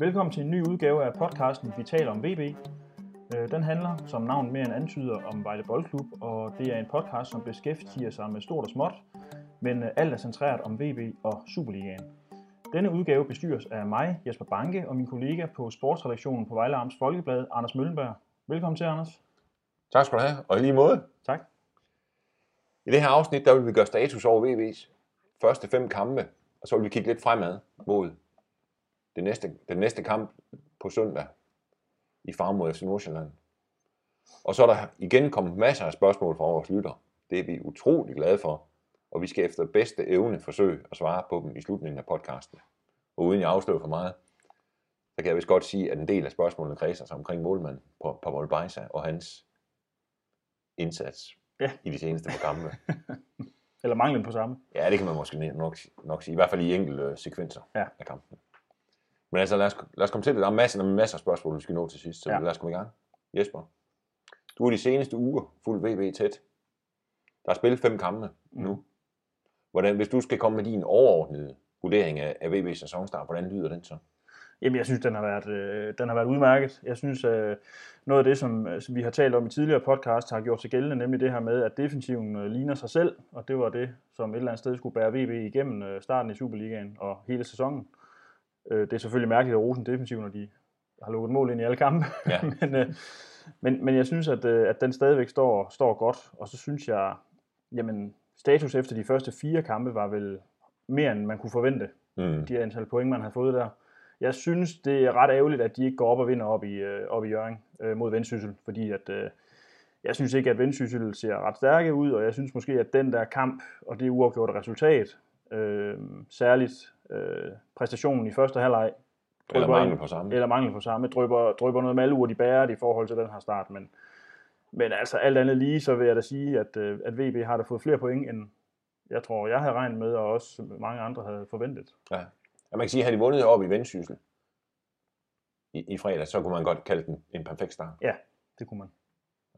Velkommen til en ny udgave af podcasten Vi taler om VB. Øh, Den handler, som navnet mere end antyder, om Vejle Boldklub, og det er en podcast, som beskæftiger sig med stort og småt, men øh, alt er centreret om VB og Superligaen. Denne udgave bestyres af mig, Jesper Banke, og min kollega på sportsredaktionen på Vejle Amts Folkeblad, Anders Møllenberg. Velkommen til, Anders. Tak skal du have, og i lige måde. Tak. I det her afsnit, der vil vi gøre status over VB's første fem kampe, og så vil vi kigge lidt fremad mod det næste, den næste kamp på søndag i Farm mod FC Nordsjælland. Og så er der igen kommet masser af spørgsmål fra vores lytter. Det er vi utrolig glade for, og vi skal efter bedste evne forsøge at svare på dem i slutningen af podcasten. Og uden jeg afslører for meget, så kan jeg vist godt sige, at en del af spørgsmålene kredser sig omkring målmanden på Pavel Beisa og hans indsats Ja. i de seneste par kampe. Eller manglen på samme. Ja, det kan man måske nok, nok sige. I hvert fald i enkelte sekvenser Ja. af kampen. Men altså, lad os, lad os komme til det. Der er masser, der er masser af spørgsmål, vi skal nå til sidst, så Ja. lad os komme i gang. Jesper, du er de seneste uger fuld VB tæt. Der er spillet fem kampe Mm. nu. Hvordan, hvis du skal komme med din overordnede vurdering af, af VB's sæsonstart, hvordan lyder den så? Jamen, jeg synes, den har været, øh, den har været udmærket. Jeg synes, øh, noget af det, som, øh, som vi har talt om i tidligere podcast, har gjort sig gældende, nemlig det her med, at defensiven øh, ligner sig selv, og det var det, som et eller andet sted skulle bære VB igennem øh, starten i Superligaen og hele sæsonen. Øh, det er selvfølgelig mærkeligt at rose en defensiv, når de har lukket mål ind i alle kampe, Ja. men, øh, men, men jeg synes, at, øh, at den stadigvæk står, står godt, og så synes jeg, jamen, status efter de første fire kampe var vel mere, end man kunne forvente Mm. de antal point, man har fået der. Jeg synes, det er ret ærgerligt, at de ikke går op og vinder op i, øh, op i Jørgen øh, mod Vendsyssel, fordi at, øh, jeg synes ikke, at Vendsyssel ser ret stærke ud, og jeg synes måske, at den der kamp og det uafgjorte resultat, øh, særligt øh, præstationen i første halvleg, Eller mangel på samme. eller mangel på samme, drypper, drypper noget malurt i bæret i forhold til den her start, men, men altså alt andet lige, så vil jeg da sige, at, øh, at VB har da fået flere point, end jeg tror, jeg havde regnet med, og også mange andre havde forventet. Ja. ja. man kan sige, at havde de vundet op i Vendsyssel i, i fredag, så kunne man godt kalde den en perfekt start. Ja, det kunne man.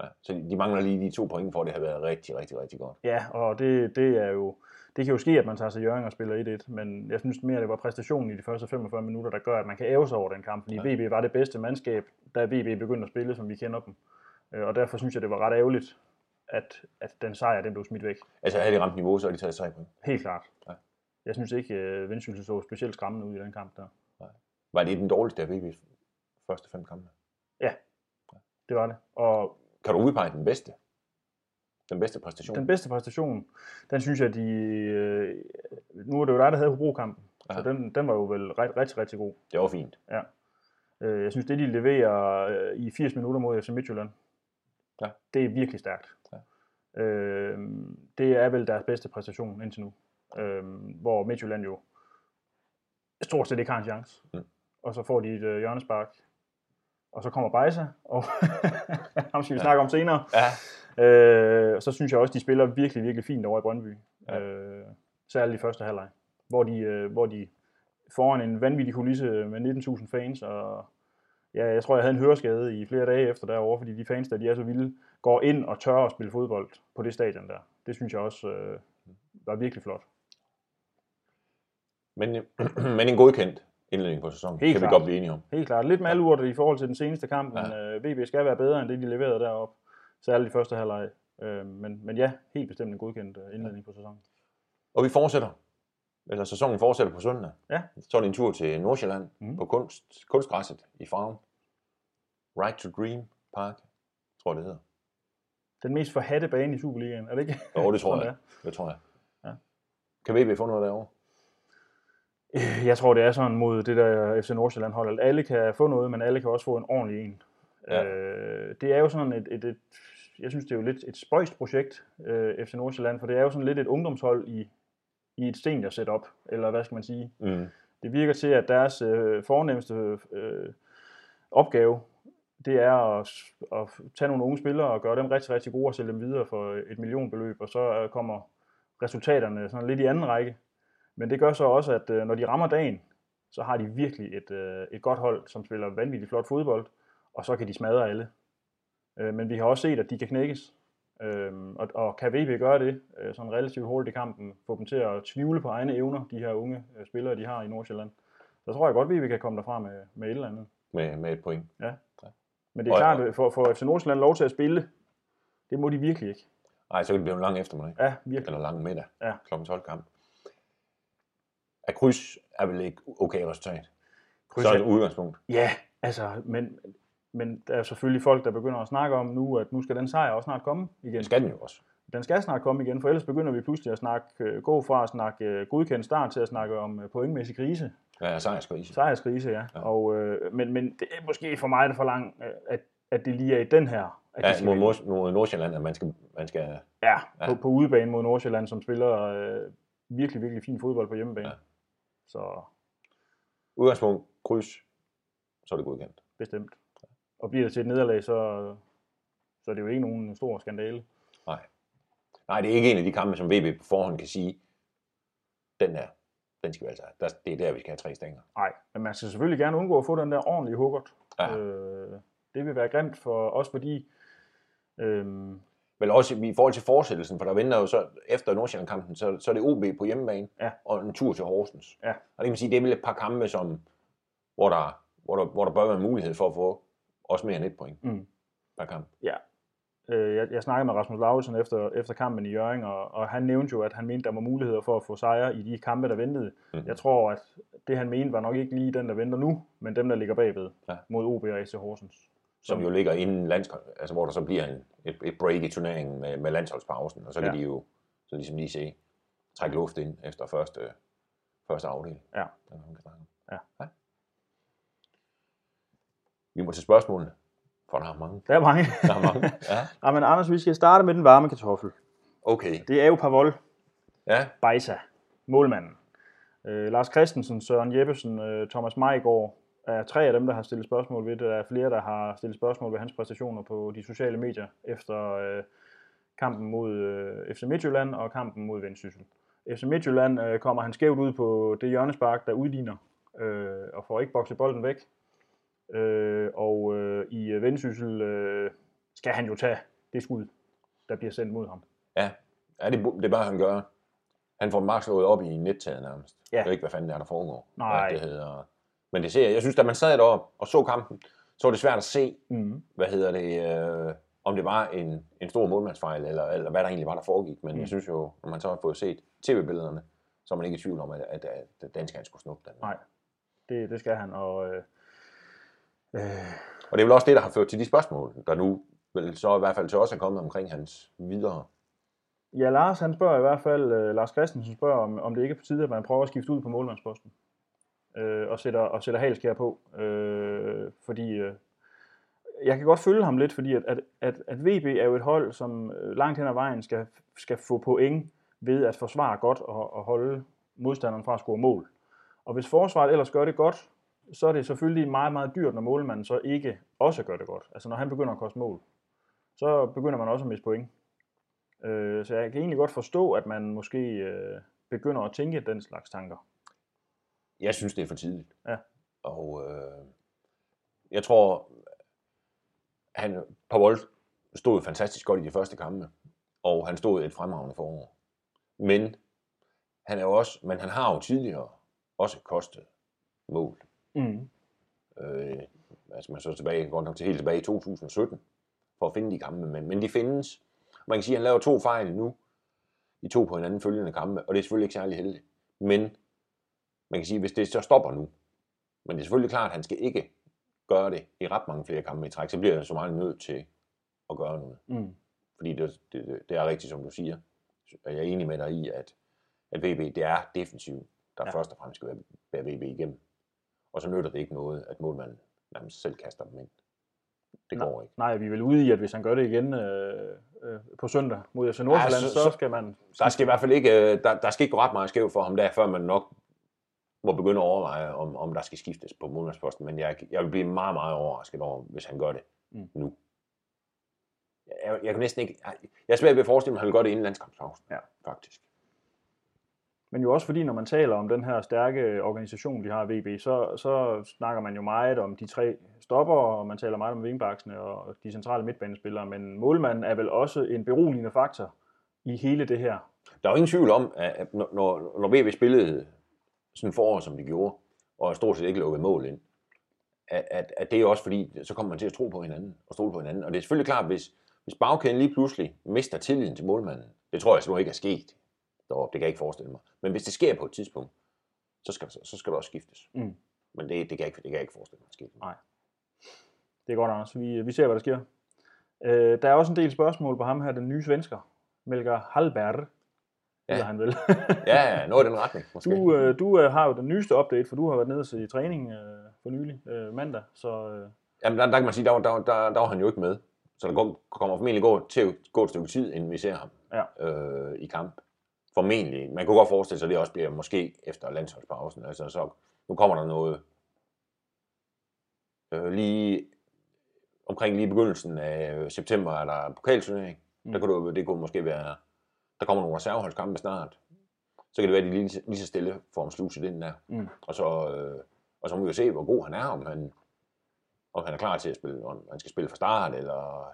Ja. Så de, de mangler lige de to point, for at det har været rigtig, rigtig, rigtig godt. Ja, og det, det er jo, det kan jo ske, at man tager sig Jørgen og spiller 1-1, men jeg synes mere, det var præstationen i de første 45 minutter, der gør, at man kan æve sig over den kamp, fordi Ja. VB var det bedste mandskab, da VB begyndte at spille, som vi kender dem. Øh, Og derfor synes jeg, det var ret ærgerligt, at, at den sejr, den blev smidt væk. Altså havde de ramt niveau, så havde de taget tre point. Helt klart. Ja. Jeg synes ikke, at Vendsyssel så specielt skræmmende ud i den kamp der. Var det den dårligste af VB's første fem kampe? Det var det. Og Kan du udpege den bedste? Den bedste præstation? den bedste præstation, den synes jeg, de... øh, Nu er det jo dig, der havde Hobro-kampen, så Ja. den, den var jo vel ret, rigtig, rigtig god. Det var fint. Øh, Jeg synes, det de leverer øh, i 80 minutter mod FC Midtjylland, Ja. det er virkelig stærkt. Ja. Øh, det er vel deres bedste præstation indtil nu. Øh, hvor Midtjylland jo stort set ikke har en chance. Mm. Og så får de et øh, hjørnespark. Og så kommer Bejsa, og ham skal vi Ja. snakke om senere. Ja. Øh, så synes jeg også, de spiller virkelig, virkelig fint over i Brøndby. Ja. Øh, særligt i første halvleg, hvor de, øh, hvor de foran en vanvittig kulisse med 19.000 fans, og ja, jeg tror, jeg havde en høreskade i flere dage efter derovre, fordi de fans, der de er så vilde, går ind og tør at spille fodbold på det stadion der. Det synes jeg også øh, var virkelig flot. Men, men en godkendt indledning på sæsonen, Helt kan klart. vi godt blive enige om. Helt klart. Lidt malurt i forhold til den seneste kamp, men Ja. øh, VB skal være bedre end det, de leverede deroppe. Særligt i første halvleg. Øh, men, men ja, helt bestemt en godkendt øh, indledning på sæsonen. Og vi fortsætter. Eller sæsonen fortsætter på søndag. Ja. Så er det en tur til Nordsjælland Mhm. på kunst, kunstgræsset i Farm. Right to Dream Park, tror jeg det hedder. Den mest forhatte bane i Superligaen, er det ikke? Jo, det tror jeg. Det tror jeg. Ja. Kan VB få noget derovre? Jeg tror, det er sådan mod det der FC Nordsjælland hold, at alle kan få noget, men alle kan også få en ordentlig en. Ja. Øh, det er jo sådan et, et, et, jeg synes, det er jo lidt et spøjst projekt, øh, FC Nordsjælland, for det er jo sådan lidt et ungdomshold i, i et senior setup, eller hvad skal man sige. Mm. Det virker til, at deres øh, fornemmeste øh, opgave, det er at, at tage nogle unge spillere og gøre dem rigtig, rigtig gode og sælge dem videre for et millionbeløb, og så øh, kommer resultaterne sådan lidt i anden række. Men det gør så også, at øh, når de rammer dagen, så har de virkelig et, øh, et godt hold, som spiller vanvittigt flot fodbold, og så kan de smadre alle. Øh, men vi har også set, at de kan knækkes. Øh, og, og kan VB gøre det øh, sådan relativt hurtigt i kampen, få dem til at tvivle på egne evner, de her unge øh, spillere, de har i Nordsjælland, så tror jeg godt, at vi kan komme derfra med, med et eller andet. med, med et point. Men det er Og- klart, at for, for FC Nordsjælland lov til at spille, det må de virkelig ikke. Nej, så kan det blive en lang eftermiddag. Ja, virkelig. Eller lang middag. Ja. Klokken 12 kamp. At kryds er vel ikke okay resultat. Kryds så er det et udgangspunkt. Ja, altså, men, men der er selvfølgelig folk, der begynder at snakke om nu, at nu skal den sejr også snart komme igen. Det skal den jo også. Den skal snart komme igen, for ellers begynder vi pludselig at snakke, øh, gå fra at snakke øh, godkendt start til at snakke om øh, pointmæssig krise. Ja, sejrskrise. Sejrskrise, ja. Ja. Og, øh, men, men det er måske for mig det for langt, at, at det lige er i den her. At Ja, mod, mod, mod Nordsjælland, at man skal, man skal ja, Ja. på, på udebane mod Nordsjælland, som spiller øh, virkelig, virkelig fin fodbold på hjemmebane. Ja. Så udgangspunkt, kryds, så er det godkendt. bestemt. Og bliver det til et nederlag, så, så er det jo ikke nogen stor skandale. Nej. Nej, det er ikke en af de kampe, som VB på forhånd kan sige, den der, den skal vi altså have. Det er der, vi skal have tre stænger. Nej, men man skal selvfølgelig gerne undgå at få den der ordentlige hukkert. Ja. Øh, det vil være grimt for os, fordi øh, Vel også i forhold til fortsættelsen, for der venter jo så, efter Nordsjælland-kampen, så, så er det OB på hjemmebane, Ja. og en tur til Horsens. Ja. Og det kan man sige, det er vel et par kampe, som, hvor, der, hvor, der, hvor der bør være en mulighed for at få også mere end et point Mm. per kamp. øh, jeg, jeg snakkede med Rasmus Lauritsen efter, efter kampen i Jørgen, og, og han nævnte jo, at han mente, der var muligheder for at få sejre i de kampe, der ventede. Mhm. Jeg tror, at det han mente var nok ikke lige den, der venter nu, men dem, der ligger bagved Ja. mod OB og AC Horsens. Som jo ligger inden lands, altså hvor der så bliver en, et, et break i turneringen med, med landsholdspausen, og så kan Ja. de jo så ligesom lige se, trække luft ind efter første, første afdeling. Ja. Den, kan. Ja. ja. Vi må til spørgsmålene, for der er mange. Der er mange. Der er mange. Ja. ja, men Anders, vi skal starte med den varme kartoffel. Okay. Det er jo Pavol Ja, Beisa, målmanden. Øh, Lars Christensen, Søren Jeppesen, øh, Thomas Majgaard er tre af dem, der har stillet spørgsmål ved det. Der er flere, der har stillet spørgsmål ved hans præstationer på de sociale medier efter øh, kampen mod øh, FC Midtjylland og kampen mod Vendsyssel. FC Midtjylland øh, kommer han skævt ud på det hjørnespark, der udligner øh, og får ikke bokset bolden væk. Øh, og øh, i øh, Vendsyssel øh, skal han jo tage det skud, der bliver sendt mod ham. ja. ja det, det bør han gøre. Han får Mark slået op i nettaget nærmest. Ja. Jeg ved ikke, hvad fanden det er, der foregår. Nej. Hvad det hedder. Men det ser jeg. Jeg synes, da man sad deroppe og så kampen, så var det svært at se, Mm. hvad hedder det, øh, om det var en, en stor målmandsfejl, eller, eller hvad der egentlig var, der foregik. Men mm. Jeg synes jo, når man så har fået set tv-billederne, så er man ikke i tvivl om, at, at, at, han skulle snuppe den. Nej, det, det skal han. Og, øh, øh, Og det er vel også det, der har ført til de spørgsmål, der nu vel så i hvert fald til os er kommet omkring hans videre. ja, Lars han spørger i hvert fald, øh, Lars Christensen spørger, om, om det ikke er på tide, at man prøver at skifte ud på målmandsposten. Øh, og sætter, og sætter halskær på. Øh, fordi øh, jeg kan godt følge ham lidt, fordi at, at, at, at VB er jo et hold, som øh, langt hen ad vejen skal, skal få point ved at forsvare godt og, og holde modstanderen fra at score mål. Og hvis forsvaret ellers gør det godt, så er det selvfølgelig meget, meget dyrt, når målmanden så ikke også gør det godt. Altså når han begynder at koste mål, så begynder man også at miste point. Øh, så jeg kan egentlig godt forstå, at man måske øh, begynder at tænke den slags tanker. Jeg synes, det er for tidligt. Ja. Og øh, jeg tror, han, Pavol stod fantastisk godt i de første kampe, og han stod et fremragende forår. Men han er jo også, men han har jo tidligere også kostet mål. Mm. Øh, altså man så tilbage, godt nok til helt tilbage i 2017, for at finde de kampe, men, men de findes. Man kan sige, at han laver to fejl nu, i to på hinanden følgende kampe, og det er selvfølgelig ikke særlig heldigt. Men man kan sige, hvis det så stopper nu, men det er selvfølgelig klart, at han skal ikke gøre det i ret mange flere kampe i træk, så bliver han så meget nødt til at gøre noget. Mm. Fordi det, det, det er rigtigt, som du siger. Jeg er enig med dig i, at, at VB, det er defensivt, der. Ja. først og fremmest skal være, være VB igennem. Og så nytter det ikke noget, at målmanden nærmest selv kaster dem ind. Det Nej. går ikke. Nej, vi er vel ude i, at hvis han gør det igen øh, øh, på søndag mod FC Nordsjælland, Ja, så- så, skal man... Der skal i hvert fald ikke, øh, der, der skal ikke gå ret meget skævt for ham der, før man nok må begynde at overveje, om, om der skal skiftes på målmandsposten. Men jeg, jeg vil blive meget, meget overrasket over, hvis han gør det Mm. nu. Jeg, jeg kan næsten ikke... Jeg, jeg er svært ved at forestille mig, at han vil gøre det inden landskampspausen. Ja. Faktisk. Men jo også fordi, når man taler om den her stærke organisation, de har i VB, så, så snakker man jo meget om de tre stopper, og man taler meget om vingbaksene og de centrale midtbanespillere, men målmanden er vel også en beroligende faktor i hele det her. Der er jo ingen tvivl om, at når, når når VB spillede sådan forår, som de gjorde, og stort set ikke lukkede mål ind, at, at, at det er også fordi, så kommer man til at tro på hinanden, og stole på hinanden. Og det er selvfølgelig klart, hvis, hvis bagkæden lige pludselig mister tilliden til målmanden, det tror jeg simpelthen ikke er sket deroppe, det kan jeg ikke forestille mig. Men hvis det sker på et tidspunkt, så skal, så skal der også skiftes. Mm. Men det, det, kan jeg ikke, det kan jeg ikke forestille mig at. Nej. Det er godt, Anders. Vi, vi ser, hvad der sker. Øh, der er også en del spørgsmål på ham her, den nye svensker, Melker Hallberg. Ja. Han vel. Ja, ja, noget i den retning, måske. du øh, du øh, har jo den nyeste update, for du har været nede til træning øh, for nylig, øh, mandag. Så øh, Jamen, der, der kan man sige, der, der, der, der var han jo ikke med. Så der går, kommer formentlig gå til gå et stykke tid, inden vi ser ham Ja. øh, i kamp. Formentlig. Man kunne godt forestille sig, at det også bliver måske efter landsholdspausen. Altså, så nu kommer der noget øh, lige omkring lige begyndelsen af september er der pokalturnering. Mm. Der kunne det, det kunne måske være, der kommer nogle reserveholdskampe snart. Så kan det være, at de lige, lige så stille får ham sluset ind der. Mm. Og, så, øh, og så må vi jo se, hvor god han er, om han, om han er klar til at spille, om han skal spille fra start, eller,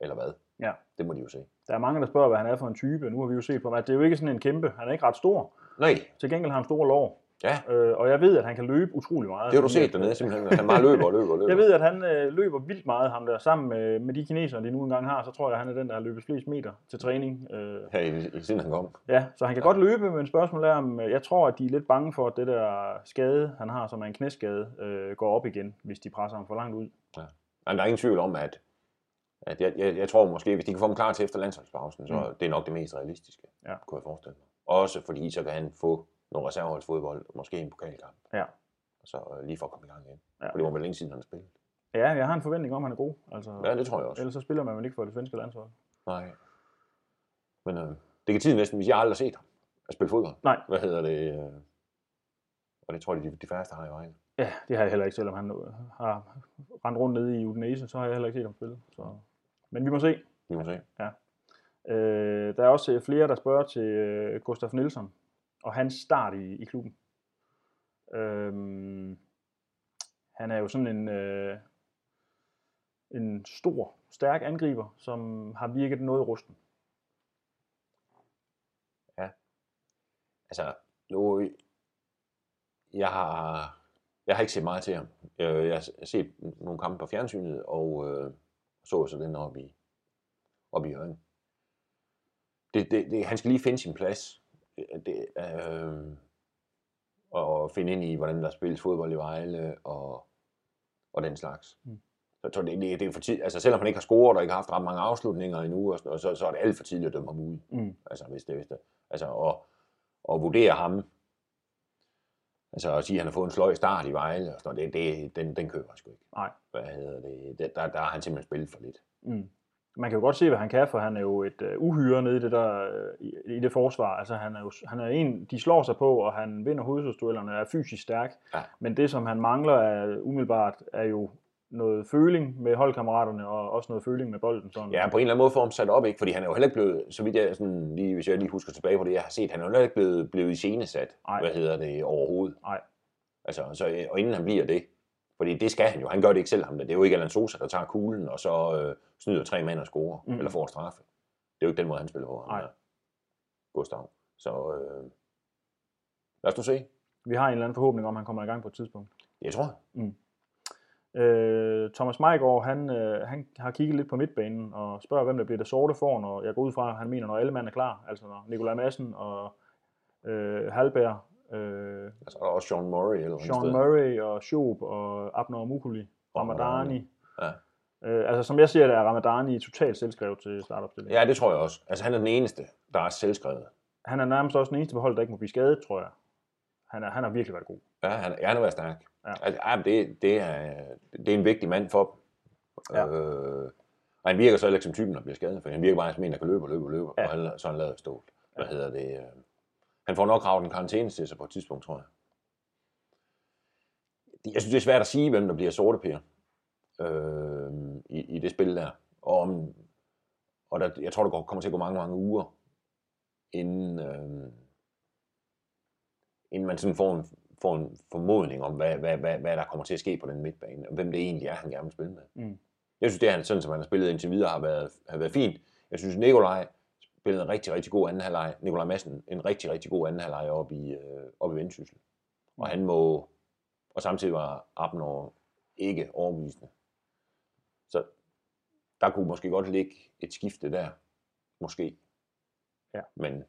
eller hvad. Ja. Det må de jo se. der er mange, der spørger, hvad han er for en type. Nu har vi jo set på ham, at det er jo ikke sådan en kæmpe. Han er ikke ret stor. Nej, Til gengæld har han store lår. ja, Øh, og jeg ved, at han kan løbe utrolig meget. det har du set dernede simpelthen, at han bare løber og løber og løber. Jeg ved, at han øh, løber vildt meget, ham der. Sammen med, med de kinesere, de nu engang har, så tror jeg, at han er den, der har løbet flest meter til træning. Øh, Her i, i siden han kom. ja, så han kan ja. godt løbe, men spørgsmålet er, om øh, jeg tror, at de er lidt bange for, at det der skade, han har, som er en knæskade, øh, går op igen, hvis de presser ham for langt ud. Men der er ingen tvivl om, at, at jeg, jeg, jeg tror måske, hvis de kan få ham klar til efter landsholdspausen, så Mm. det er nok det mest realistiske, Ja. kunne jeg forestille mig. Også fordi så kan han få noget reserveholdsfodbold, måske en pokalkamp. Ja. Og så øh, lige for at komme i gang igen. Ja. For det var vel længe siden, han har spillet. Ja, jeg har en forventning om, at han er god. Altså, Ja, det tror jeg også. Ellers så spiller man vel ikke for det svenske landshold. Nej. Men øh, det kan tiden næsten, hvis jeg aldrig har set ham at spille fodbold. Nej. Hvad hedder det? Øh, og det tror jeg, de, de færreste har i vejen. Ja, det har jeg heller ikke, selvom han øh, har rendt rundt nede i Udinese, så har jeg heller ikke set ham spille. Så. Men vi må se. Vi må se. Øh, der er også øh, flere, der spørger til øh, Gustaf Nielsen og hans start i, i klubben. Øhm, han er jo sådan en, øh, en stor, stærk angriber, som har virket noget rusten. Altså, nu, jeg har, jeg har ikke set meget til ham. Jeg, jeg har set nogle kampe på fjernsynet, og øh, så så den oppe i, oppe i Jørgen. Det, det, det, han skal lige finde sin plads. Det, øh, og finde ind i, hvordan der spilles fodbold i Vejle, og, og den slags. Mm. Så jeg tror, det, det, det er for tid, altså selvom han ikke har scoret og ikke har haft ret mange afslutninger endnu, og, sådan noget, så, så er det alt for tidligt at dømme ham ud. Mm. Altså, hvis det, hvis det, altså, og, og vurdere ham, altså at sige, at han har fået en sløj start i Vejle, og sådan noget, det, det, den, den køber jeg sgu ikke. Nej. Hvad hedder det? det der, der har han simpelthen spillet for lidt. Mm. Man kan jo godt se, hvad han kan, for han er jo et uh, uhyre nede i det, der, uh, i, det forsvar. Altså, han er jo han er en, de slår sig på, og han vinder hovedstødsduellerne, er fysisk stærk. Ja. Men det, som han mangler er, umiddelbart, er jo noget føling med holdkammeraterne, og også noget føling med bolden. Sådan. Ja, på en eller anden måde får ham sat op, ikke? fordi han er jo heller ikke blevet, så vidt jeg, sådan, lige, hvis jeg lige husker tilbage på det, jeg har set, han er jo heller ikke blevet, blevet iscenesat, Nej. hvad hedder det, overhovedet. Nej. Altså, så, og inden han bliver det, fordi det skal han jo, han gør det ikke selv ham, det er jo ikke Alan Sosa, der tager kuglen, og så øh, snyder tre mænd og scorer, Mm. mm. eller får straffe. Det er jo ikke den måde, han spiller på, Nej. han Gustav. Så øh, lad os nu se. Vi har en eller anden forhåbning om, at han kommer i gang på et tidspunkt. Jeg tror, Øh, Thomas Meigård, han, øh, han har kigget lidt på midtbanen og spørger, hvem der bliver det sorte for, når jeg går ud fra, han mener, når alle mand er klar. Altså når Nikolaj Madsen og øh, Halberg, øh, altså, er også Sean Murray eller Sean sted. Murray og Schoop og Abner Mukuli, Ramadani. Ja. Øh, altså som jeg siger, det er Ramadani totalt selvskrevet til startopstillingen. Ja, det tror jeg også. Altså, han er den eneste, der er selvskrevet. Han er nærmest også den eneste på holdet, der ikke må blive skadet, tror jeg. Han, er, han har virkelig været god. Ja, han, han har været stærk. Ja. Altså, ja, men det, det, er, det er en vigtig mand for dem. Ja. Øh, og han virker så heller ikke som typen, der bliver skadet, for han virker bare som en, der kan løbe og løbe og løbe, Ja. ja. og han, så han lavet stå. Hvad hedder det? øh, Han får nok ravet en karantæne til sig på et tidspunkt, tror jeg. Jeg synes, det er svært at sige, hvem der bliver sorte per øh, i, i det spil der. Og, om, og der, jeg tror, der går- kommer til at gå mange, mange uger, inden, øh, inden man sådan får en, får en formodning om, hvad, hvad, hvad, hvad der kommer til at ske på den midtbane, og hvem det egentlig er, han gerne vil spille med. Mm. Jeg synes, det er sådan, som han har spillet indtil videre, har været, har været fint. Jeg synes, Nikolaj spillede en rigtig, rigtig god anden halvleg. Nikolaj Madsen, en rigtig, rigtig god anden halvleg oppe i, øh, oppe i Vendsyssel. Og han må, Og samtidig var Abner ikke overbevisende. Så der kunne måske godt ligge et skifte der. Måske. Ja. Men,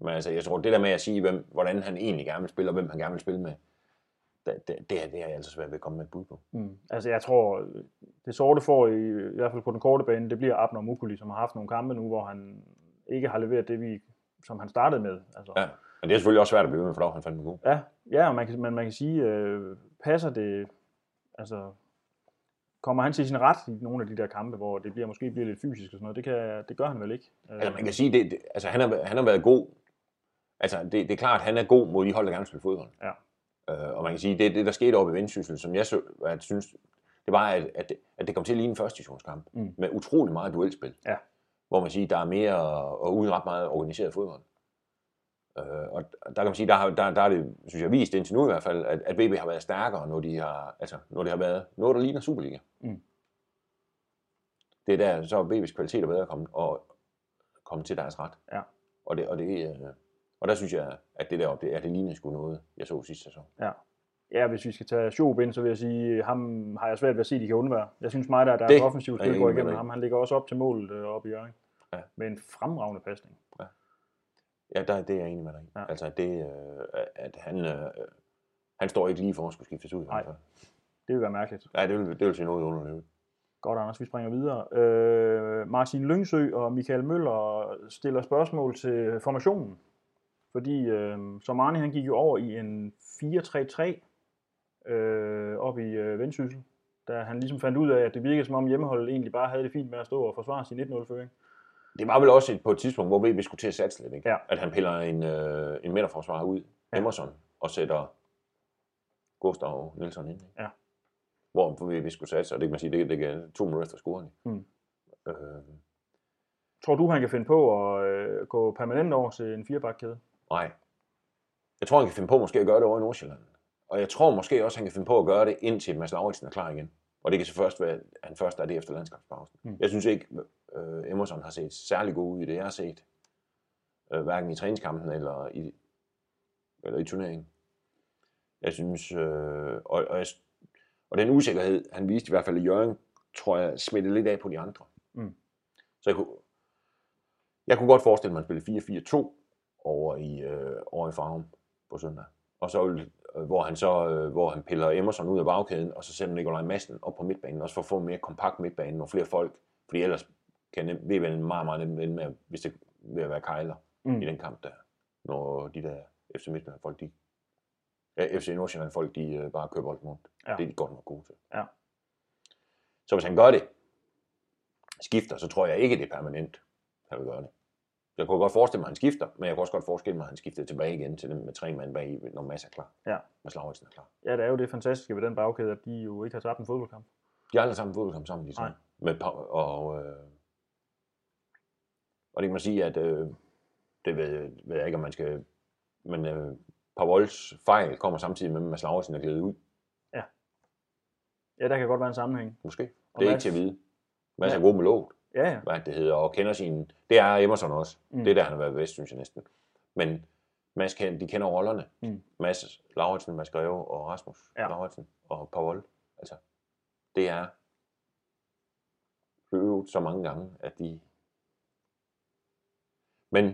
men altså, jeg tror, det der med at sige, hvem, hvordan han egentlig gerne vil spille, og hvem han gerne vil spille med, det, det, det, er, det er jeg altså svært ved at komme med et bud på. Mm. Altså jeg tror, det sorte får i, i hvert fald på den korte bane, det bliver Abner Mukuli, som har haft nogle kampe nu, hvor han ikke har leveret det, vi, som han startede med. Altså, Ja. Men det er selvfølgelig også svært at blive med, for var han fandme god. Ja, ja og man kan, man, man kan sige, øh, passer det, altså, kommer han til sin ret i nogle af de der kampe, hvor det bliver måske bliver lidt fysisk og sådan noget, det, kan, det gør han vel ikke. Øh, Altså, man kan sige, det, det, altså, han, har, han har været god. Altså, det, det er klart, at han er god mod de hold, der gerne vil spille fodbold. Ja. Øh, og man kan sige, det, det der skete oppe i Vendsyssel, som jeg, så, jeg synes, det var, at, at, det, at det kom til at ligne en første divisionskamp. Mm. Med utrolig meget duelspil. Ja. Hvor man siger, der er mere og uden ret meget organiseret fodbold. Øh, og der kan man sige, der, har, der, der er det, synes jeg, vist indtil nu i hvert fald, at, at VB har været stærkere, når de har, altså, når det har været noget, der ligner Superliga. Mm. Det er der, så er VB's kvalitet er bedre at komme, og komme til deres ret. Ja. Og, det, og, det, øh, og der synes jeg, at det deroppe, det, er det lignende sgu noget, jeg så sidste sæson. Ja. Ja, hvis vi skal tage Schob ind, så vil jeg sige, ham har jeg svært ved at se, at de kan undvære. Jeg synes mig, der, der er Det et offensivt er spil går igennem ham. Han ligger også op til målet øh, oppe i Jørgen. Ja. Med en fremragende pasning. Ja, der, det er jeg enig med dig. Ja. Altså, det, øh, at han, øh, han står ikke lige for at skulle skiftes ud. Nej. Det vil være mærkeligt. Nej, det vil, det vil sige noget underligt. Godt, Anders, vi springer videre. Øh, Martin Lyngsø og Michael Møller stiller spørgsmål til formationen. Fordi øh, som Arne, han gik jo over i en 4-3-3 øh, op i øh, Vendsyssel, da han ligesom fandt ud af, at det virkede som om hjemmeholdet egentlig bare havde det fint med at stå og forsvare sin 1-0-føring. Det var vel også et, på et tidspunkt, hvor VB skulle til at satse lidt, ikke? Ja. At han piller en, øh, en midterforsvarer ud, Ja. Emerson, og sætter Gustav Nielsen ind. ikke? Ja. Hvor VB skulle satse, og det kan man sige, det, det kan to minutter efter scoren. Mm. Øh, Tror du, han kan finde på at øh, gå permanent over til en firebakkæde? Nej. Jeg tror, han kan finde på måske at gøre det over i Nordsjælland. Og jeg tror måske også, han kan finde på at gøre det, indtil Mads Lauritsen er klar igen. Og det kan så først være, at han først er det efter landskabspausen. Mm. Jeg synes ikke, øh, Emerson har set særlig god ud i det, jeg har set. Øh, hverken i træningskampen eller i, eller i turneringen. Jeg synes, øh, og, og, jeg, og den usikkerhed, han viste i hvert fald i Jørgen, tror jeg smittede lidt af på de andre. Mm. Så jeg kunne, jeg kunne godt forestille mig, at han spille 4-4-2 over i, øh, over i Farum på søndag. Og så vil, øh, hvor han så øh, hvor han piller Emerson ud af bagkæden, og så sætter Nikolaj Madsen op på midtbanen, også for at få en mere kompakt midtbane, nogle flere folk, fordi ellers kan ved vel meget, meget nemt ende med, hvis det vil være kejler Mm. i den kamp der, når de der FC Midtjylland folk, de, ja, FC Nordsjælland folk, de øh, bare kører bolden rundt. Ja. Det er de godt nok gode til. Ja. Så hvis han gør det, skifter, så tror jeg ikke, det er permanent, han vil gøre det. Jeg kunne godt forestille mig, at han skifter, men jeg kunne også godt forestille mig, at han skifter tilbage igen til den med tre mand bag, når Mads er klar. Ja. Mads Lauritsen er klar. Ja, det er jo det fantastiske ved den bagkæde, at de jo ikke har tabt en fodboldkamp. De har aldrig sammen fodboldkamp sammen, de. Nej. Med, Pa- og, øh, og det kan man sige, at øh, det ved, ved jeg ikke, om man skal... Men øh, Pavols fejl kommer samtidig med, at Mads Lauritsen er glædet ud. Ja, der kan godt være en sammenhæng. Måske. Og Det er Mads- ikke til at vide. Mads Ja. er god med låget, Ja, ja. hvad det hedder, og kender sin... Det er Emerson også. Mm. Det er der, han har været bedst, synes jeg næsten. Men Mads kan, de kender rollerne. Mm. Mads Lauritsen, Mads Greve og Rasmus Ja. ja. Lauritsen og Pavol. Altså, det er øvet så mange gange, at de... Men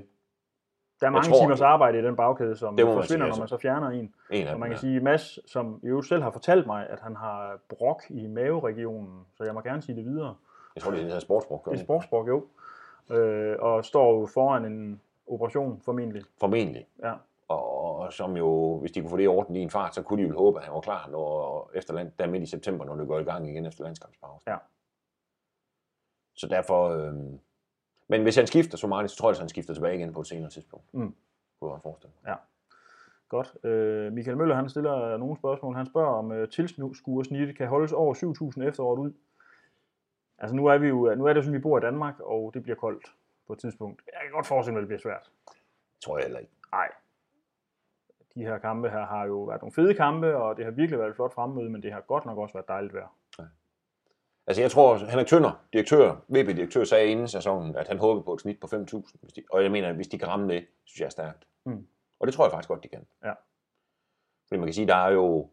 Der er mange tror- timers arbejde i den bagkæde, som Det forsvinder, sige, når altså. man så fjerner en. en Og man kan er- sige, Mads, som jo selv har fortalt mig, at han har brok i maveregionen, så jeg må gerne sige det videre. Jeg tror, det er det her sportsbrug. gør Det er det? sportsbrok, jo. Øh, og står jo foran en operation, formentlig. Formentlig. Ja. Og, og, som jo, hvis de kunne få det orden i en fart, så kunne de jo håbe, at han var klar når, efter land, der midt i september, når det går i gang igen efter landskampspausen. Ja. Så derfor... Øh, men hvis han skifter så meget, så tror jeg, at han skifter tilbage igen på et senere tidspunkt. Mm. Kunne jeg forestille mig. Godt. Øh, Michael Møller, han stiller nogle spørgsmål. Han spørger, om øh, tilskuersnittet kan holdes over 7.000 efteråret ud. Altså nu er, vi jo, nu er det jo sådan, vi bor i Danmark, og det bliver koldt på et tidspunkt. Jeg kan godt forestille mig, at det bliver svært. Tror jeg heller ikke. Nej. De her kampe her har jo været nogle fede kampe, og det har virkelig været et flot fremmøde, men det har godt nok også været dejligt vejr. Altså jeg tror, Henrik Tønder, direktør, VB-direktør, sagde inden sæsonen, at han håbede på et snit på 5.000. hvis de- Og jeg mener, at hvis de kan ramme det, synes jeg er stærkt. Mm. Og det tror jeg faktisk godt, de kan. Ja. Fordi man kan sige, der er jo...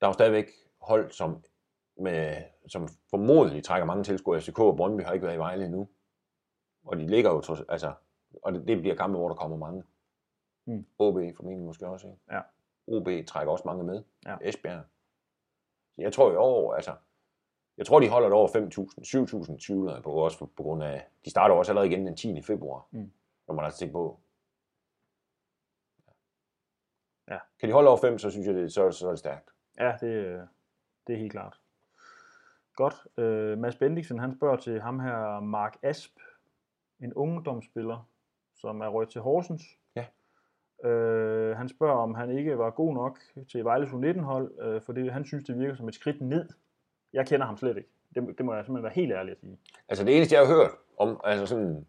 der er jo stadigvæk hold, som, med, som formodentlig trækker mange tilskuere. FCK og Brøndby har ikke været i Vejle endnu. Og de ligger jo, trods- altså, og det, det bliver kampe, hvor der kommer mange. Mm. OB formentlig måske også, ikke? Ja. OB trækker også mange med. Ja. Esbjerg. Jeg tror i år, altså, jeg tror, de holder det over 5.000, 7.000 tvivler jeg på, også på, grund af, de starter også allerede igen den 10. februar, Mm. når man altså tænke på. Ja. Kan de holde over 5, så synes jeg, det, så, så er det stærkt. Ja, det, det er helt klart. Godt. Øh, Mads Bendiksen, han spørger til ham her, Mark Asp, en ungdomsspiller, som er rødt til Horsens. Ja. Øh, han spørger, om han ikke var god nok til Vejles U19-hold, øh, fordi han synes, det virker som et skridt ned. Jeg kender ham slet ikke. Det, det må jeg simpelthen være helt ærlig at sige. Altså det eneste, jeg har hørt om, altså sådan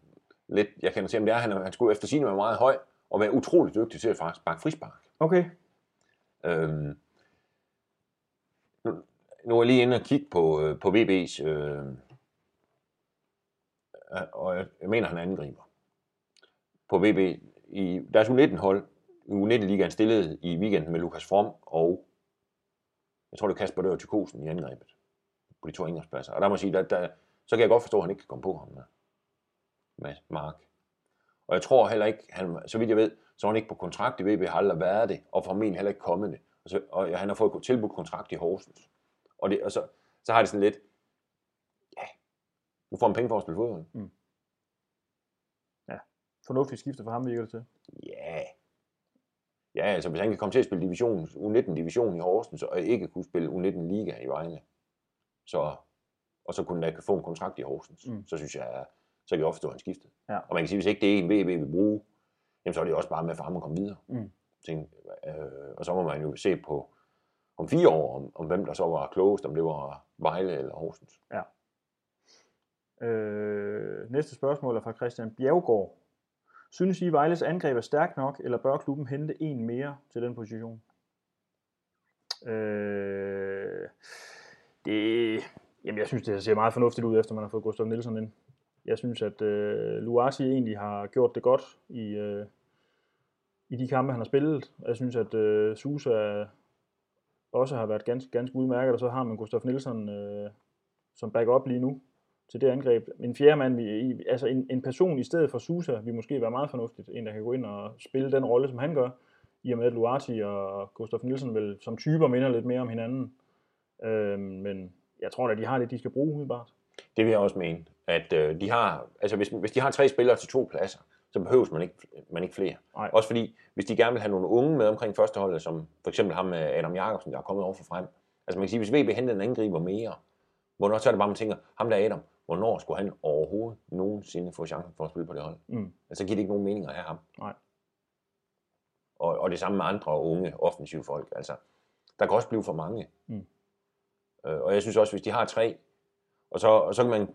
lidt, jeg kender til ham, det er, at han, han skulle efter sin være meget høj, og være utrolig dygtig til at faktisk sparke frispark. Okay. Øhm, nu, er jeg lige inde og kigge på, øh, på VB's, øh, øh, og jeg, jeg mener, han angriber. På VB, i deres U19-hold, i U19-ligaen stillede i weekenden med Lukas From og jeg tror, det er Kasper Dør Tykosen i angrebet på de to indgangspladser. Og der må jeg sige, der, der, så kan jeg godt forstå, at han ikke kan komme på ham med, med Mark. Og jeg tror heller ikke, han, så vidt jeg ved, så er han ikke på kontrakt i VB, har aldrig været det, og formentlig heller ikke kommet det. Og, så, og han har fået tilbudt kontrakt i Horsens. Og, det, og så, så har det sådan lidt, ja, nu får han penge for at spille fodbold. Fornuftigt skifte for ham, virker det til. Ja. Ja, altså hvis han kan komme til at spille division, U19-division i Horsens, og ikke kunne spille U19-liga i Vejle, så, og så kunne han få en kontrakt i Horsens, Mm. mm. så synes jeg, så kan jeg opstå, at han skiftet. Ja. Og man kan sige, hvis ikke det er en VB vil bruge, jamen så er det også bare med for ham at komme videre. Mm. Tænk, øh, og så må man jo se på om fire år, om, om hvem der så var klogest, om det var Vejle eller Horsens. Ja. Øh, næste spørgsmål er fra Christian Bjergård. Synes I, Vejles angreb er stærkt nok, eller bør klubben hente en mere til den position? Øh, det, jamen jeg synes, det ser meget fornuftigt ud, efter man har fået Gustav Nielsen ind. Jeg synes, at øh, Luasi egentlig har gjort det godt i, øh, i de kampe, han har spillet. Jeg synes, at øh, Susa også har været ganske, ganske udmærket, og så har man Gustav Nielsen øh, som backup lige nu til det angreb. En fjerde mand, vi, altså en, en person i stedet for Susa, vi måske være meget fornuftigt. En, der kan gå ind og spille den rolle, som han gør, i og med at Luati og Gustav Nielsen vel som typer minder lidt mere om hinanden. Øh, men jeg tror da, de har det, de skal bruge umiddelbart. Det vil jeg også mene, at øh, de har, altså hvis, hvis de har tre spillere til to pladser, så behøves man ikke, man ikke flere. Nej. Også fordi, hvis de gerne vil have nogle unge med omkring førsteholdet, som for eksempel ham med Adam Jakobsen, der er kommet over for frem. Altså man kan sige, hvis VB henter en angriber mere, hvornår så er det bare, man tænker, ham der er Adam, hvornår skulle han overhovedet nogensinde få chancen for at spille på det hold? Mm. Altså giver det ikke nogen mening at have ham. Nej. Og, og det samme med andre unge offensive folk. Altså, der kan også blive for mange. Mm. Øh, og jeg synes også, hvis de har tre, og så, og så kan man,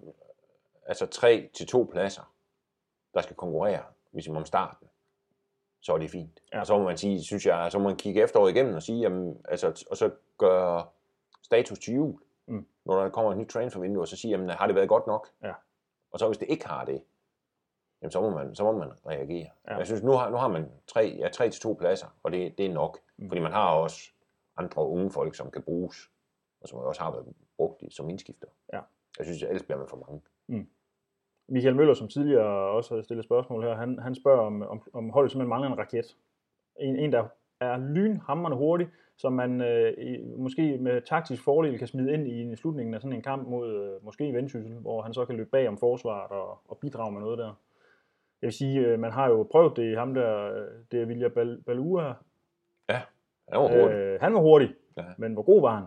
altså tre til to pladser, der skal konkurrere, ligesom om starten, så er det fint. Ja. Og så må man sige, synes jeg, så må man kigge efteråret igennem og sige, jamen, altså, og så gøre status til jul, Mm. når der kommer et nyt transfervindue, og så sige, jamen, har det været godt nok? Ja. Og så hvis det ikke har det, jamen, så må man, så må man reagere. Ja. Jeg synes, nu har, nu har man tre, ja, tre til to pladser, og det, det er nok. Mm. Mm. Fordi man har også andre unge folk, som kan bruges, og som også har været brugt som indskifter. Ja. Jeg synes, ellers bliver man for mange. Michael Møller, som tidligere også har stillet spørgsmål her, han, han spørger, om, om, om holdet simpelthen mangler en raket. En, en der er lynhammerende hurtig, som man øh, måske med taktisk fordel kan smide ind i slutningen af sådan en kamp mod øh, måske Vendsyssel, hvor han så kan løbe bag om forsvaret og, og bidrage med noget der. Jeg vil sige, øh, man har jo prøvet det i ham der, øh, det er Vilja Bal- Balua. Han var hurtig. Øh, han var hurtig, Ja. men hvor god var han?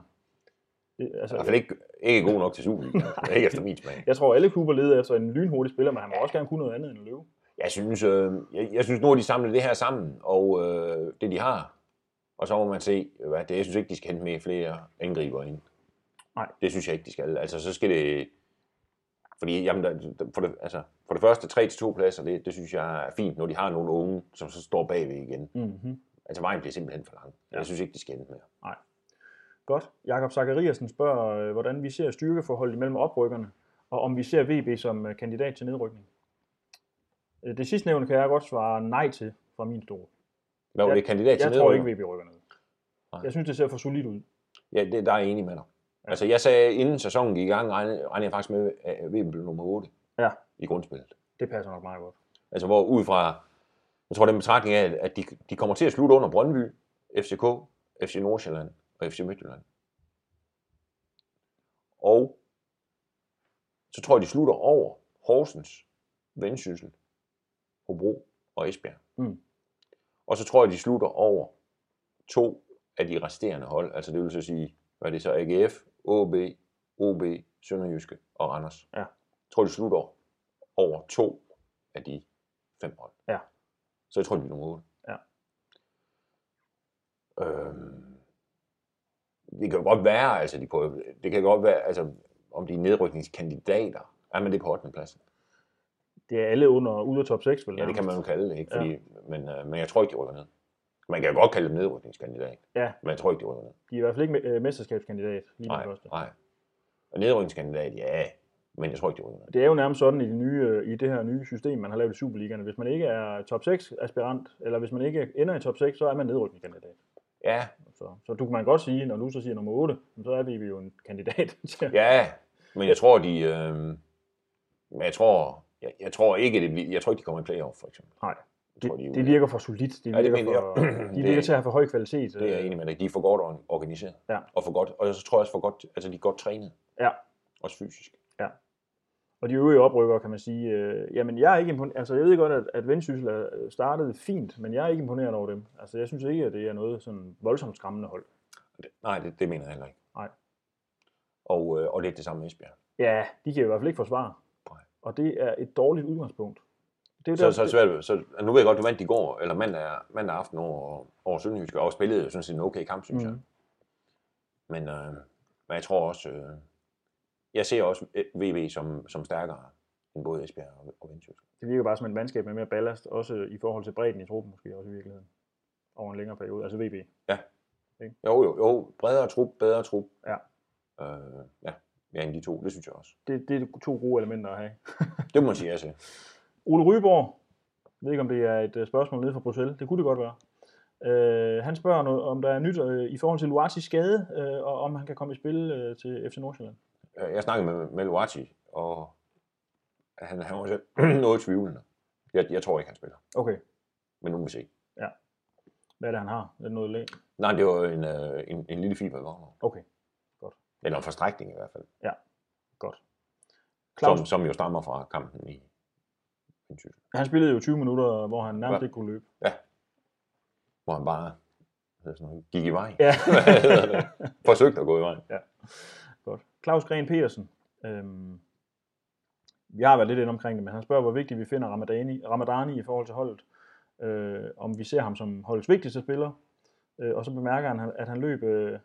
Det, I hvert altså, fald ikke, ikke god nok til Superligaen. ikke efter min smag. jeg tror, alle klubber leder efter en lynhurtig spiller, men han må også gerne kunne noget andet end at løbe. Jeg synes, øh, jeg, jeg synes nu har de samlet det her sammen, og øh, det de har. Og så må man se, hvad det, jeg synes ikke, de skal hente med flere angriber ind. Nej. Det synes jeg ikke, de skal. Altså, så skal det... Fordi, jamen, der, for, det, altså, for det første, 3-2 pladser, det, det synes jeg er fint, når de har nogle unge, som så står bagved igen. Mm-hmm. Altså, vejen bliver simpelthen for lang. Ja. Jeg synes ikke, de skal hente mere. Godt. Jakob Zachariasen spørger, øh, hvordan vi ser styrkeforholdet imellem oprykkerne, og om vi ser VB som øh, kandidat til nedrykning. Øh, Det sidste nævne kan jeg godt svare nej til fra min stol. Hvad var det kandidat til Jeg tror ikke, nedrykning? VB rykker ned. Nej. Jeg synes, det ser for solidt ud. Ja, det, der er jeg enig med dig. Ja. Altså, jeg sagde, inden sæsonen gik i gang, regnede, regnede jeg faktisk med, at VM blev nummer 8 Ja. i grundspillet. Det passer nok meget godt. Altså, hvor ud fra, jeg tror, den betragtning er, at de, de kommer til at slutte under Brøndby, FCK, FC Nordsjælland og FC Midtjylland. Og så tror jeg, de slutter over Horsens, Vendsyssel, Hobro og Esbjerg. Mm. Og så tror jeg, de slutter over to af de resterende hold. Altså det vil så sige, hvad er det så? AGF, OB, OB, Sønderjyske og Randers. Ja. Jeg tror, de slutter over to af de fem hold. Ja. Så jeg tror, de er nummer 8. Ja. Øhm, det kan godt være, altså de på, det kan godt være, altså om de er nedrykningskandidater, er man det på 8. pladsen? Det er alle under ude af top 6, vel? Ja, det kan man jo kalde det, ikke? Fordi, ja. men, øh, men jeg tror ikke, de rykker ned. Man kan jo godt kalde dem nedrykningskandidat, Ja, men jeg tror ikke, de rykker ned. de er i hvert fald ikke øh, mesterskabskandidat lige Nej, første. nej. Og nedrykningskandidat, ja, men jeg tror ikke, de rykker ned. Det er jo nærmest sådan i, de nye, øh, i det her nye system, man har lavet i Superligaen. Hvis man ikke er top 6 aspirant, eller hvis man ikke ender i top 6, så er man nedrykningskandidat. Ja, Så, så du kan man godt sige, når du så siger nummer 8, så er vi jo en kandidat til ja, men jeg tror, de... Øh, men jeg tror, jeg, jeg tror ikke, det bliver, jeg tror ikke, de kommer i playoff, for eksempel. Nej, Jeg tror, de, det, er det virker for solidt. Det Ja, det virker mener for, jeg. de Det- virker til at have for høj kvalitet. Det er jeg enig med dig. De er for godt or- organiseret. Ja. Og, for godt, og så tror jeg også for godt, altså de er godt trænet. Ja. Også fysisk. Og de øvrige oprykkere, kan man sige, øh, jamen jeg er ikke imponeret, altså jeg ved godt, at, at Vendsyssel er- startede fint, men jeg er ikke imponeret over dem. Altså jeg synes ikke, at det er noget sådan voldsomt skræmmende hold. Det, nej, det, det mener jeg heller ikke. Nej. Og, øh, og det er det samme med Esbjerg. Ja, de kan i hvert fald ikke forsvare. Nej. Og det er et dårligt udgangspunkt. Det er Så, der, så, så, så, så nu ved jeg godt, du vandt i går, eller mandag, mandag aften over, over Sønderjyske, og spillede jo sådan set en okay kamp, synes Mhm. jeg. Men, øh, men jeg tror også, øh, jeg ser også øh, VB som, som stærkere end både Esbjerg og, og Vendsyssel. det virker bare som et mandskab med mere ballast, også i forhold til bredden i truppen måske også i virkeligheden. Over en længere periode, altså VB. Jo, jo, jo, bredere trup, bedre trup. Ja. Øh, ja, ja, end de to, det synes jeg også. Det, det er to gode elementer at have. Det må man sige, altså. Ole Ryborg, jeg ved ikke om det er et øh, spørgsmål nede fra Bruxelles, det kunne det godt være. Øh, han spørger, noget, om der er nyt øh, i forhold til Luatis skade, øh, og om han kan komme i spil øh, til FC Nordsjælland. Øh, Jeg snakkede med, Luati, og han, han var selv noget tvivlende. Jeg, jeg tror ikke, han spiller, Okay, men nu må vi se. hvad er det, han har? Er det noget læg? Nej, det var en, øh, en, en lille fiber i vognen. Okay, Eller en forstrækning i hvert fald. godt. Claus, Som, som jo stammer fra kampen i han spillede jo 20 minutter, hvor han nærmest Ja. ikke kunne løbe. hvor han bare sådan gik i vej. Ja. Forsøgte at gå i vej. Godt. Claus Gren Petersen. Øhm, vi har været lidt inde omkring det, men han spørger, hvor vigtigt vi finder Ramadani, Ramadani i forhold til holdet. Øh, om vi ser ham som holdets vigtigste spiller. Øh, og så bemærker han, at han, løb, øh,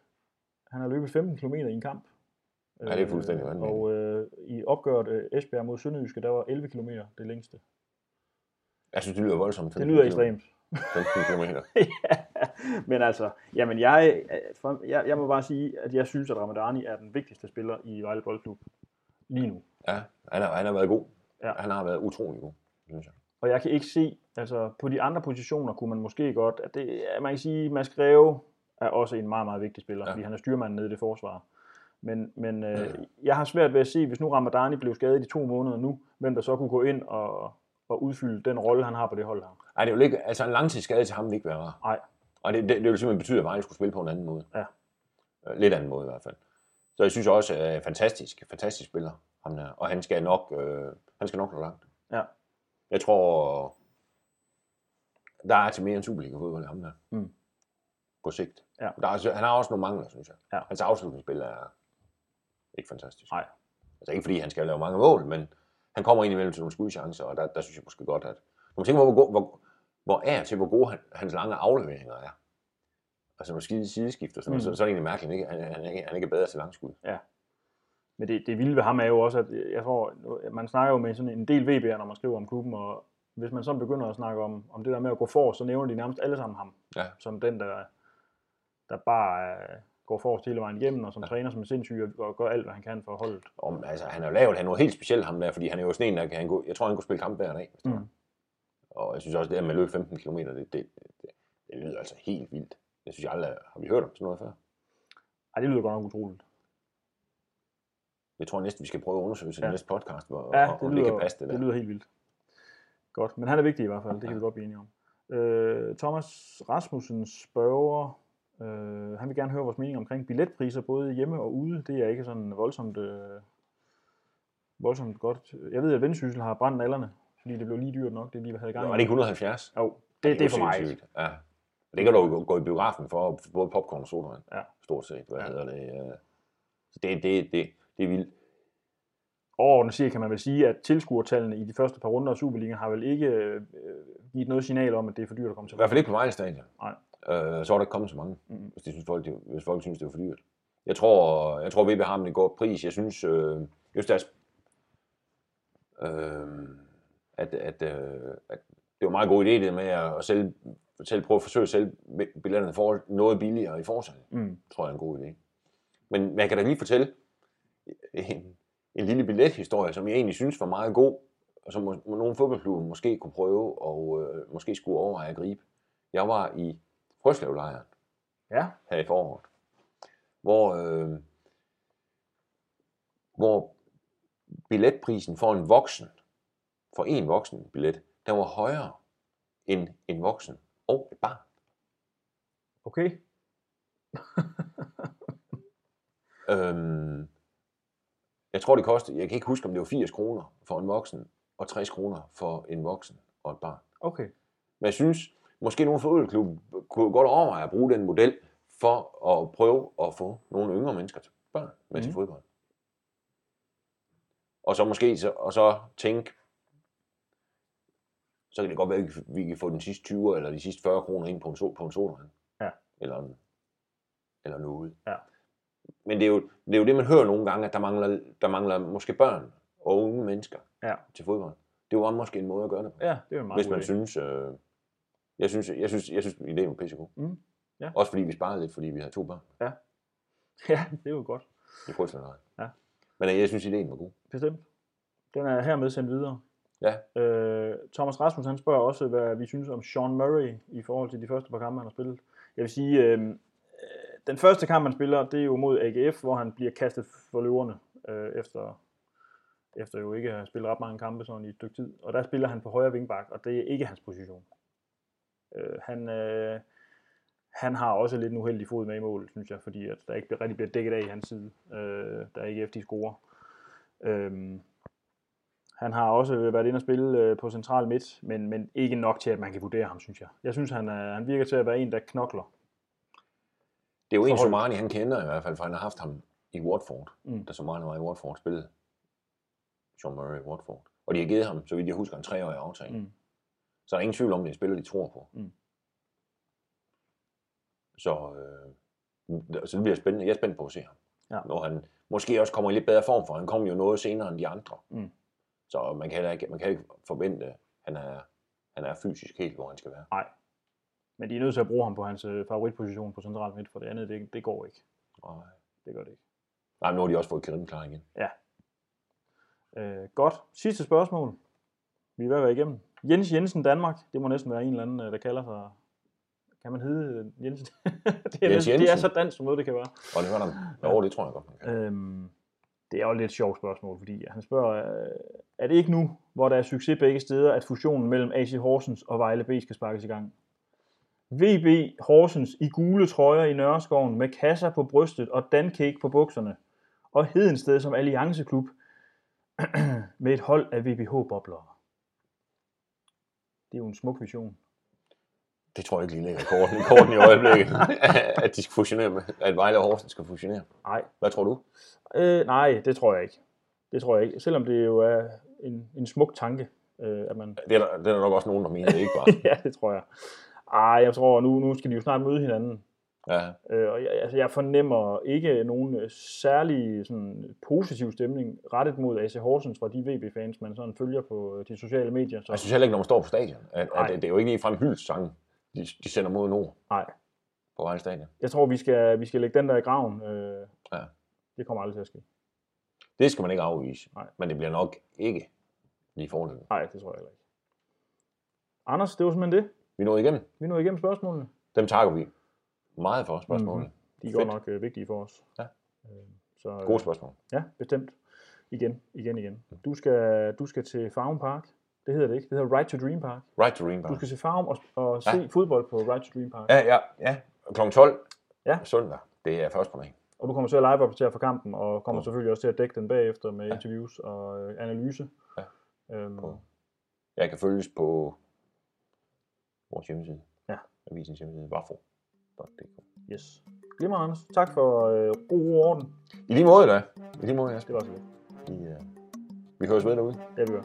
han har løbet 15 km i en kamp. Ja, det er fuldstændig vanvittigt. Og øh, i opgøret øh, Esbjerg mod Sønderjyske, der var 11 km det længste. Jeg synes, det lyder voldsomt. Det lyder ekstremt. 15 km. ja, men altså, jamen jeg, øh, for- jeg, jeg må bare sige, at jeg synes, at Ramadani er den vigtigste spiller i Vejle Boldklub lige nu. Ja, han har, han har været god. Ja. Han har været utrolig god, synes jeg. Og jeg kan ikke se, altså på de andre positioner kunne man måske godt, at det, ja, man kan sige, Mads Greve er også en meget, meget vigtig spiller, Ja. ja. fordi han er styrmanden nede i det forsvar. Men, men øh, jeg har svært ved at se, hvis nu Ramadani blev skadet i to måneder nu, hvem der så kunne gå ind og, og udfylde den rolle, han har på det hold her. Ej, det vil ikke, altså en langtidsskade til ham vil ikke være rar. Nej. Og det, det, det vil simpelthen betyde, at Vejle skulle spille på en anden måde. Ja. Øh, Lidt anden måde i hvert fald. Så jeg synes også, at fantastisk, fantastisk spiller, ham der. Og han skal nok, øh, han skal nok nå langt. Ja. Jeg tror, der er til mere end Superliga-fodbold i ham der. Mm. På sigt. Ja. Der er, han har også nogle mangler, synes jeg. Ja. Hans afslutningsspil er ikke fantastisk. Nej. Altså ikke fordi han skal lave mange mål, men han kommer ind imellem til nogle skudchancer, og der, der synes jeg måske godt, at... Du må tænke på, hvor, hvor, hvor er til, hvor gode han, hans lange afleveringer er. Altså nogle skide sideskift og sådan Mm. så, så er det egentlig mærkeligt, han ikke, han, han, er ikke, han er ikke bedre til langskud. Men det, det vilde ved ham er jo også, at jeg tror, man snakker jo med sådan en del VB'er, når man skriver om klubben, og hvis man så begynder at snakke om, om det der med at gå for, så nævner de nærmest alle sammen ham, Ja. som den, der, der bare går forrest hele vejen igennem, og som ja. træner som en sindssyg, og- gør alt, hvad han kan for holdet. Om, altså, han har jo lavet han er noget helt specielt, ham der, fordi han er jo sådan en, der kan han gå, jeg tror, han kunne spille kamp hver dag. hvis det. Mm. Og jeg synes også, det der med at løbe 15 km, det, det, det, det, lyder altså helt vildt. Jeg synes jeg aldrig, har vi hørt om sådan noget før? Ej, det lyder godt nok utroligt. Jeg tror næsten, vi skal prøve at undersøge til Ja. næste podcast, hvor, Ja, om det det lyder, kan passe det der. det lyder helt vildt. Godt, men han er vigtig i hvert fald, det kan Ja. vi godt blive enige om. Øh, Thomas Rasmussen spørger, øh, han vil gerne høre vores mening omkring billetpriser, både hjemme og ude. Det er ikke sådan voldsomt, øh, voldsomt godt. Jeg ved, at Vendsyssel har brændt nallerne, fordi det blev lige dyrt nok, det lige havde i gang. Var det ikke 170? Jo, det, det er for mig. Ja. Det kan du gå i biografen for, både popcorn og sodavand. Ja. Stort set, hvad Ja. hedder det. øh. Så det, det, det, det er vildt. Overordnet set kan man vel sige, at tilskuertallene i de første par runder af Superligaen har vel ikke øh, givet noget signal om, at det er for dyrt at komme til. I hvert fald ikke på Vejle Stadion. Nej. Øh, så var der ikke kommet så mange, Mhm. hvis, de synes, folk, det, hvis folk synes, det var for dyrt. Jeg tror, jeg tror VB har en god pris. Jeg synes, øh, just deres, øh, at, at, øh, at det var en meget god idé det med at, at sælge, selv prøve at forsøge at sælge billetterne for noget billigere i forsal. Mm. tror jeg er en god idé. Men men jeg kan da lige fortælle en, en lille billethistorie, som jeg egentlig synes var meget god, og som må, nogle fodboldklubber måske kunne prøve, og øh, måske skulle overveje at gribe. Jeg var i Frøslevlejren Ja, her i foråret, hvor, øh, hvor billetprisen for en voksen, for en voksen billet, der var højere end en voksen og et barn. okay. Øhm, jeg tror, det kostede, jeg kan ikke huske, om det var 80 kroner for en voksen, og 60 kroner for en voksen og et barn. Okay. Men jeg synes, måske nogle fodboldklub kunne godt overveje at bruge den model, for at prøve at få nogle yngre mennesker til børn med mm. til Mhm. fodbold. Og så måske så, og så tænke, så kan det godt være, at vi kan- få den sidste 20 eller de sidste 40 kroner ind på en, so, på en sodavand. Ja. Eller, en, eller noget. Ja. Men det er, jo, det er jo det, man hører nogle gange, at der mangler, der mangler måske børn og unge mennesker Ja. til fodbold. Det var måske en måde at gøre det på. Ja, det er meget Hvis man synes, øh, jeg synes, jeg synes, jeg synes, ideen var pissegod. Mm, ja. Også fordi vi sparede lidt, fordi vi havde to børn Ja, det er jo godt. i Frøslandøjen. Ja. Men øh, jeg synes, ideen var god. Bestemt. Den er hermed sendt videre. Ja. Øh, Thomas Rasmus han spørger også, hvad vi synes om Sean Murray i forhold til de første par kampe, han har spillet. Jeg vil sige, øh, den første kamp, han spiller, det er jo mod AGF, hvor han bliver kastet for løverne, øh, efter, efter jo ikke at have spillet ret mange kampe sådan i et stykke tid. Og der spiller han på højre vingbak, og det er ikke hans position. Øh, han, øh, han har også lidt en uheldig fod med i mål, synes jeg, fordi at der ikke rigtig bliver dækket af i hans side, øh, der ikke efter de scorer. Øhm, han har også været inde og spille øh, på central midt, men, men ikke nok til, at man kan vurdere ham, synes jeg. Jeg synes, han, er, han virker til at være en, der knokler. Det er jo en. Somani han kender i hvert fald, for han har haft ham i Watford, Mm. da Somani var i Watford, spillede Sean Murray i Watford. Og de har givet ham, så vidt jeg husker, en treårig aftale. Mm. Så er der ingen tvivl om, det er en spiller, de tror på. Mm. Så, øh, så det bliver spændende. Jeg er spændt på at se ham. Ja. Når han måske også kommer i lidt bedre form, for han kommer jo noget senere end de andre. Mm. Så man kan, ikke, man kan ikke forvente, at han er, han er fysisk helt, hvor han skal være. Men de er nødt til at bruge ham på hans øh, favoritposition på central midt, for det andet, det, det går ikke. Nej. Det gør det ikke. Nej, men nu har de også fået Karim klar igen. Øh, godt. Sidste spørgsmål. Vi er ved at være igennem. Jens Jensen Danmark. Det må næsten være en eller anden, øh, der kalder sig... Kan man hedde øh, Jensen? det, er Jens det er så dansk, som noget det kan være. Og det var der. Jo, det tror jeg godt, man kan. Øhm, det er jo et lidt sjovt spørgsmål, fordi han spørger, øh, er det ikke nu, hvor der er succes begge steder, at fusionen mellem AC Horsens og Vejle B skal sparkes i gang? VB Horsens i gule trøjer i Nørreskoven med kasser på brystet og dancake på bukserne. Og Hedensted som allianceklub med et hold af VBH-boblere. Det er jo en smuk vision. Det tror jeg ikke lige ligger i korten, korten i øjeblikket, at de skal fusionere med, at Vejle og Horsens skal fusionere. Nej, Hvad tror du? øh, nej, det tror jeg ikke. Det tror jeg ikke. Selvom det jo er en, en smuk tanke, øh, at man Det er, der, det er der nok også nogen, der mener, det ikke bare. ja, det tror jeg. Ej, jeg tror, nu, nu skal de jo snart møde hinanden. Ja, Øh, og jeg, altså, jeg fornemmer ikke nogen øh, særlig sådan, positiv stemning rettet mod AC Horsens fra de VB-fans, man sådan følger på øh, de sociale medier. Så, jeg synes heller ikke, når man står på stadion, at, at det er jo ikke ligefrem hyldesang, de, de sender mod nord nej, på Vejle Stadion. jeg tror, vi skal, vi skal lægge den der i graven. Øh, Ja. Det kommer aldrig til at ske. Det skal man ikke afvise, Nej. men det bliver nok ikke lige forløbet. Nej, det tror jeg heller ikke. Anders, det var simpelthen det. Vi nåede igennem. Vi nåede igennem spørgsmålene. Dem takker vi meget for spørgsmålene. Mhm. De er godt nok øh, vigtige for os. Ja. Øh, så, øh, Gode spørgsmål. Ja, bestemt. Igen, igen, igen. Du skal, du skal til Farum Park. Det hedder det ikke. Det hedder Right to Dream Park. Right to Dream Du Park. skal se Farum og, og Ja. se fodbold på Right to Dream Park. Ja, ja, ja. Kl. 12 Ja. søndag. Det er først på mig. Og du kommer til at live opdatere for kampen, og kommer Ja. selvfølgelig også til at dække den bagefter med Ja. interviews og øh, analyse. Ja. Øhm, På- Jeg kan følges på vores hjemmeside. Ja. Avisens hjemmeside, wafo.dk. yes. Glimmer, Anders. Tak for øh, orden. I lige måde, da. I lige måde, Jasper. Det var så lidt. Vi, uh, vi høres ved derude. Ja, vi gør.